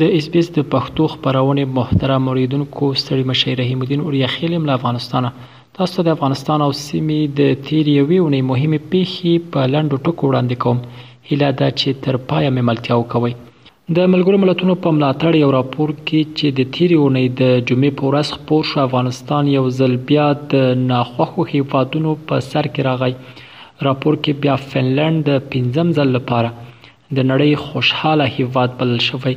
د اس بي اس د پښتو خپرونې محترم اوریدونکو ستړي مشي رحیم الدین اوریاخیل یم له افغانستانه تاسو ته د افغانستان او سیمې د تیر یوې اونۍ مهمې پیښې په لنډو ټکو وړاندې کوم هیله ده چې تر پایه مې ملتیا وکوئ د ملګرو ملتونو په ملاتړ یو راپور کې چې د تیرې اونۍ د جمعې په ورځ خپور شو افغانستان یو ځل بیا د ناخوښو هیوادونو په سر کې راغی راپور کې بیا فنلنډ د پنځم ځل لپاره د نړۍ خوشحاله هیواد بلل شوی.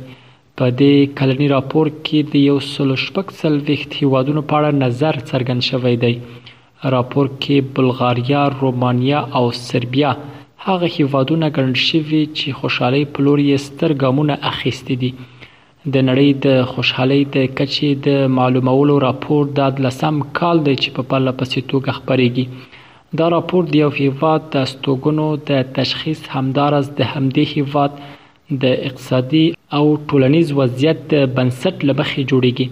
په دې کلني راپور کې د یو سلو شپږ څلوېښت هیوادونو په اړه نظر څرګند شوی دی. راپور کې بلغاریا، رومانیا او سربیا هغه هیوادونه ګڼل شوي چې خوشحالۍ په لور یې ستر ګامونه اخیستي دي. د نړۍ د خوشحالۍ د کچې د معلومولو راپور دا لسم کال دی چې په پرله پسې توګه خپرېږي دا راپور د یو هیواد د استوګنو د تشخیص همدارز د همدې هیواد د اقتصادي او ټولنیز وضعیت د بنسټ له مخې جوړېږي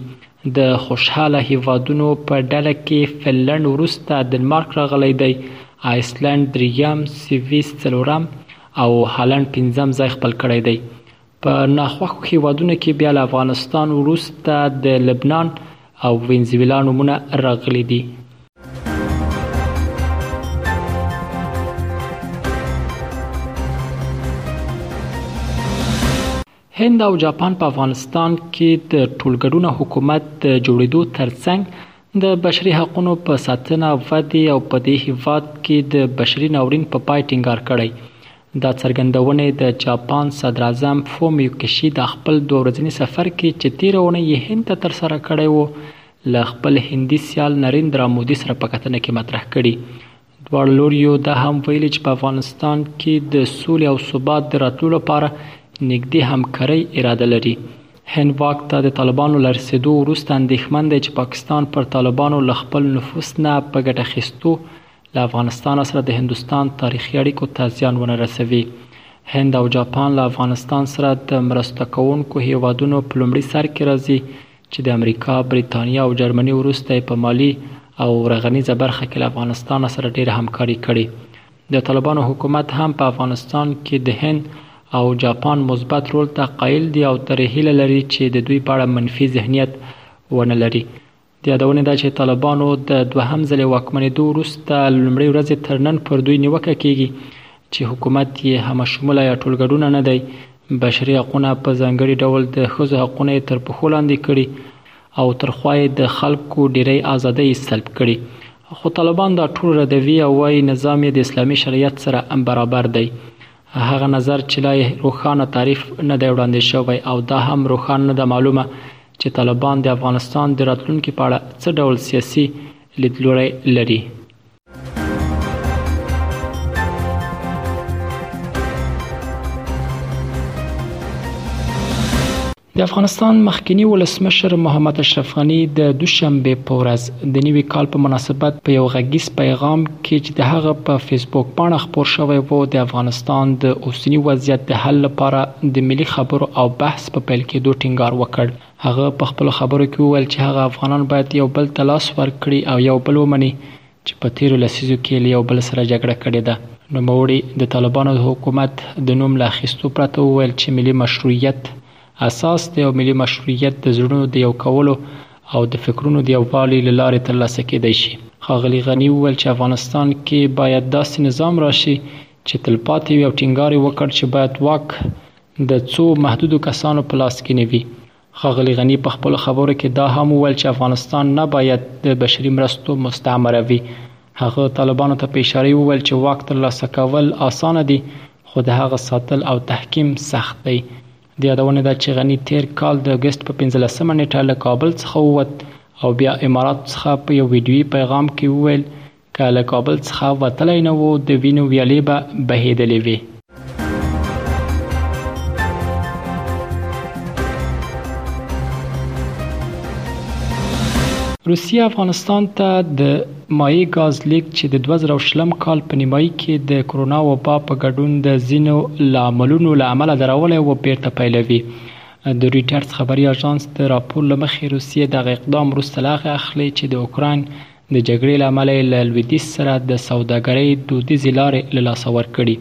د خوشحاله هیوادونو په ډله کې فنلنډ وروسته دنمارک راغلی دی آیسلنډ دریم سویس څلورم او هالنډ پنځم ځای خپل کړی دی په ناخوښو هیوادونو کې بیا له افغانستان وروسته د لبنان او وینزویلا نومونه راغلي دي هند او جاپان په افغانستان کې د ټولګډونه حکومت د جوړېدو ترڅنګ د بشري حقوقو په ساتنه ودې او په دې هیواد کې د بشري ناورین په پای ټینګار کړی دا څرګندونې د جاپان صدراعظم فومیو کشیدا خپل دوه ورځني سفر کې چې تیره اونۍ یې هند ته ترسره کړی و له خپل هندي سیال نریندرا مودي سره په کتنه کې مطرح کړي. دواړو لوریو دا هم ویلي چې په افغانستان کې د سولې او ثبات د راتلو لپاره نږدې همکارۍ اراده لري. هند واک ته د طالبانو له رسېدو وروسته اندېښمن دی چې پاکستان پر طالبانو له خپل نفوس نه په ګټه اخیستو له افغانستان سره د هندوستان تاریخي اړیکو ته زیان ونه رسوي هند او جاپان له افغانستان سره د مرسته کوونکو هیوادونو په لومړي سر کې راځي چې د امریکا، بریتانیا او جرمني وروسته په مالی او رغنیزه برخه کې له افغانستان سره ډیره همکاري کړې. د طالبانو حکومت هم په افغانستان کې د هند او جاپان مثبت رول ته قایل دي او ترې هیله لري چې د دوی په اړه منفي ذهنیت ونه لري. د یادونې ده چې طالبانو د دوهم ځلې واکمنېدو وروسته لومړۍ ورځې تر نن پر دوی نیوکه کیږي چې حکومت یې همه شموله یا ټولګډونه نه دی بشري حقونه په ځانګړي ډول د ښځو حقونه یې تر پښو لاندې کړي او تر خوا یې د خلکو ډیری ازادۍ سلب کړي خو طالبان دا ټول ردوي او وایي نظام یې د اسلامي شریعت سره برابر دی هغه نظر چې لا یې روښانه تعریف نه دی وړاندې شوی او دا هم روښانه نه ده معلومه چې طالبان د افغانستان د راتلونکي په اړه څه ډول سیاسي لیدلوری لري. د افغانستان مخکنی ولسمشر محمد اشرف غنی د دوشنبه په ورځ د نوي کال په مناسبت په یو غږیز پیغام کې چې د هغه په فیسبوک پاڼه خپور شوی وو د افغانستان د اوسنی وضعیت د حل لپاره د ملي خبرو او بحث په پیل کېدو ټینګار وکړ. هغه په خپلو خبرو کې وویل چې هغه افغانان باید یو بل ته لاس ورکړي او یو بل ومني چې په تېرو لسیزو کې له یو بل سره جګړه کړې ده. نوموړي د طالبانو د حکومت د نوم له اخیستو پرته وویل چې ملي مشروعیت اساس دی او ملي مشروعیت د زړونو د یو کولو او د فکرونو د یووالي له لارې ترلاسه کېدای شي. ښاغلي غني وویل چې افغانستان کې باید داسې نظام راشي چې تلپاتې وي او ټینګار یې وکړ چې باید واک د څو محدودو کسانو په لاس کې نه وي. ښاغلي غني په خپلو خبرو کې دا هم وویل چې افغانستان نه باید د بشري مرستو مستعمره وي. هغه طالبانو ته په اشارې وویل چې واک ترلاسه کول اسانه دي، خو د هغه ساتل او تحکیم سخت دی. د یادونې ده چې غني تېر کال د اګست په پنځلسمه نېټه له کابل څخه ووت او بیا اماراتو څخه په یو ویډیويي پیغام کې وویل که له کابل څخه وتلی نه وو د وینو ویالې به بهیدلې وې. روسیه افغانستان ته د مایع ګاز لیک چې د 2020 کال په نیمایي کې د کرونا وبا په ګډون د ځینو لاملونو له امله درولی و بیرته پیلوي د رویټرز خبري اژانس د راپور له مخې روسیه دغه اقدام وروسته له هغې اخلي چې د اوکراین د جګړې له امله یې له لویدیځ سره د سوداګرۍ دودیزې لارې له لاسه ورکړي.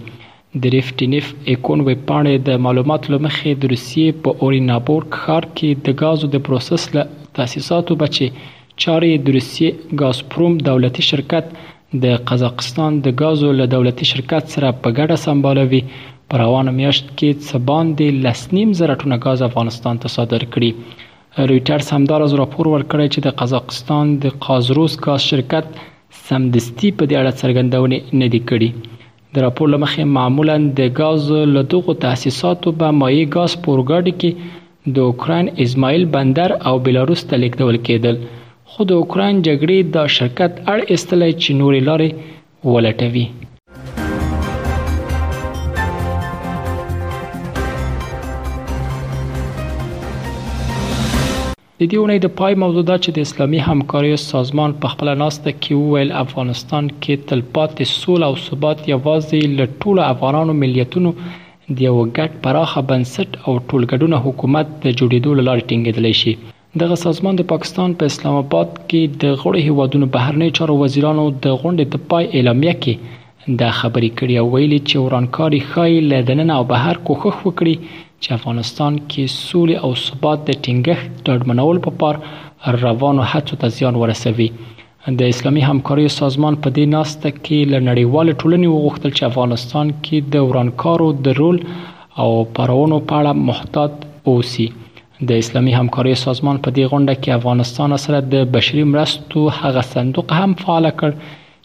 د ریفټینیف ایکون ویبپاڼې د معلوماتو له مخې د روسیې په اورینابورک ښار کې د ګازو د پروسس له تاسیساتو به چې چارې یې د روسیې ګازپروم دولتي شرکت د قزاقستان د ګازو له دولتي شرکت سره په ګډه سمبالوي په روانه میاشت کې څه باندې لس نیم زره ټنه ګاز افغانستان ته صادر کړي. رویټرز همداراز راپور ورکړی چې د قزاقستان د قازروس ګاز شرکت سمدستي په دې اړه څرګندونې نه دي کړي. د راپور له مخې معمولا د ګاز له دغو تاسیساتو به مایع ګاز په اورګاډي کې د اوکراین ازمایل بندر او بلاروس ته لیږدول کېدل، خو د اوکراین جګړې دا شرکت اړ ایستلی چې نورې لارې ولټوي. د دې اونۍ د پای موضوع دا چې د اسلامي همکاریو سازمان په خپل ناسته کې وویل افغانستان کې تلپاتې سوله او ثبات یوازې له ټولو افغانانو ملیتونو د یو ګډ پراخه بنسټ او ټولګډونه حکومت د جوړېدو له لارې ټینګېدلی شي. دغه سازمان د پاکستان په اسلام آباد کې د غړو هیوادونو بهرنیو چارو وزیرانو د غونډې د پای اعلامیه کې دا خبرې کړي او ویلي چې ورانکاري ښایي له دننه او بهر کوښښ وکړي چې افغانستان کې سولې او ثبات د ټینګښت ډاډمنولو په پار روانو هڅو ته زیان ورسوي د اسلامي همکاریو سازمان په دې ناسته کې له نړیوالې ټولنې وغوښتل چې افغانستان کې د ورانکارو د رول او پارونو په اړه محتاط اوسي د اسلامي همکاریو سازمان په دې غونډه کې افغانستان سره د بشري مرستو هغه صندوق هم فعال کړ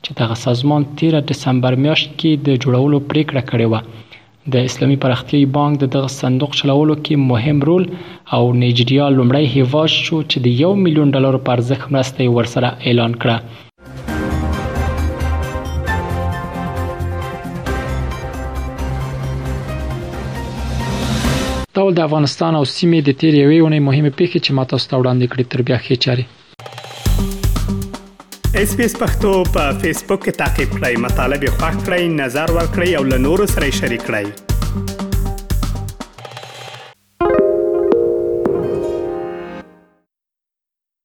چې دغه سازمان 13 دسمبر میاشت کې د جوړولو پریکړه کړې و د اسلامي پراختیايي بانک د دغه صندوق چلولو کې مهم رول او نایجریا لومړی هیواد شو چې د یو میلیون ډالرو په ارزښت مرسته یې ورسره اعلان کړه دا ول د افغانستان او سیمې د تیر یوې اونۍ مهمه پیښه چې ماته ستو وړاندې کړې تر بیا ښه چاري اس پی اس پختو په فیسبوک کې تا کې پلی مطلب یو فاک کړئ نظر ور کړئ او له نورو سره شریک کړئ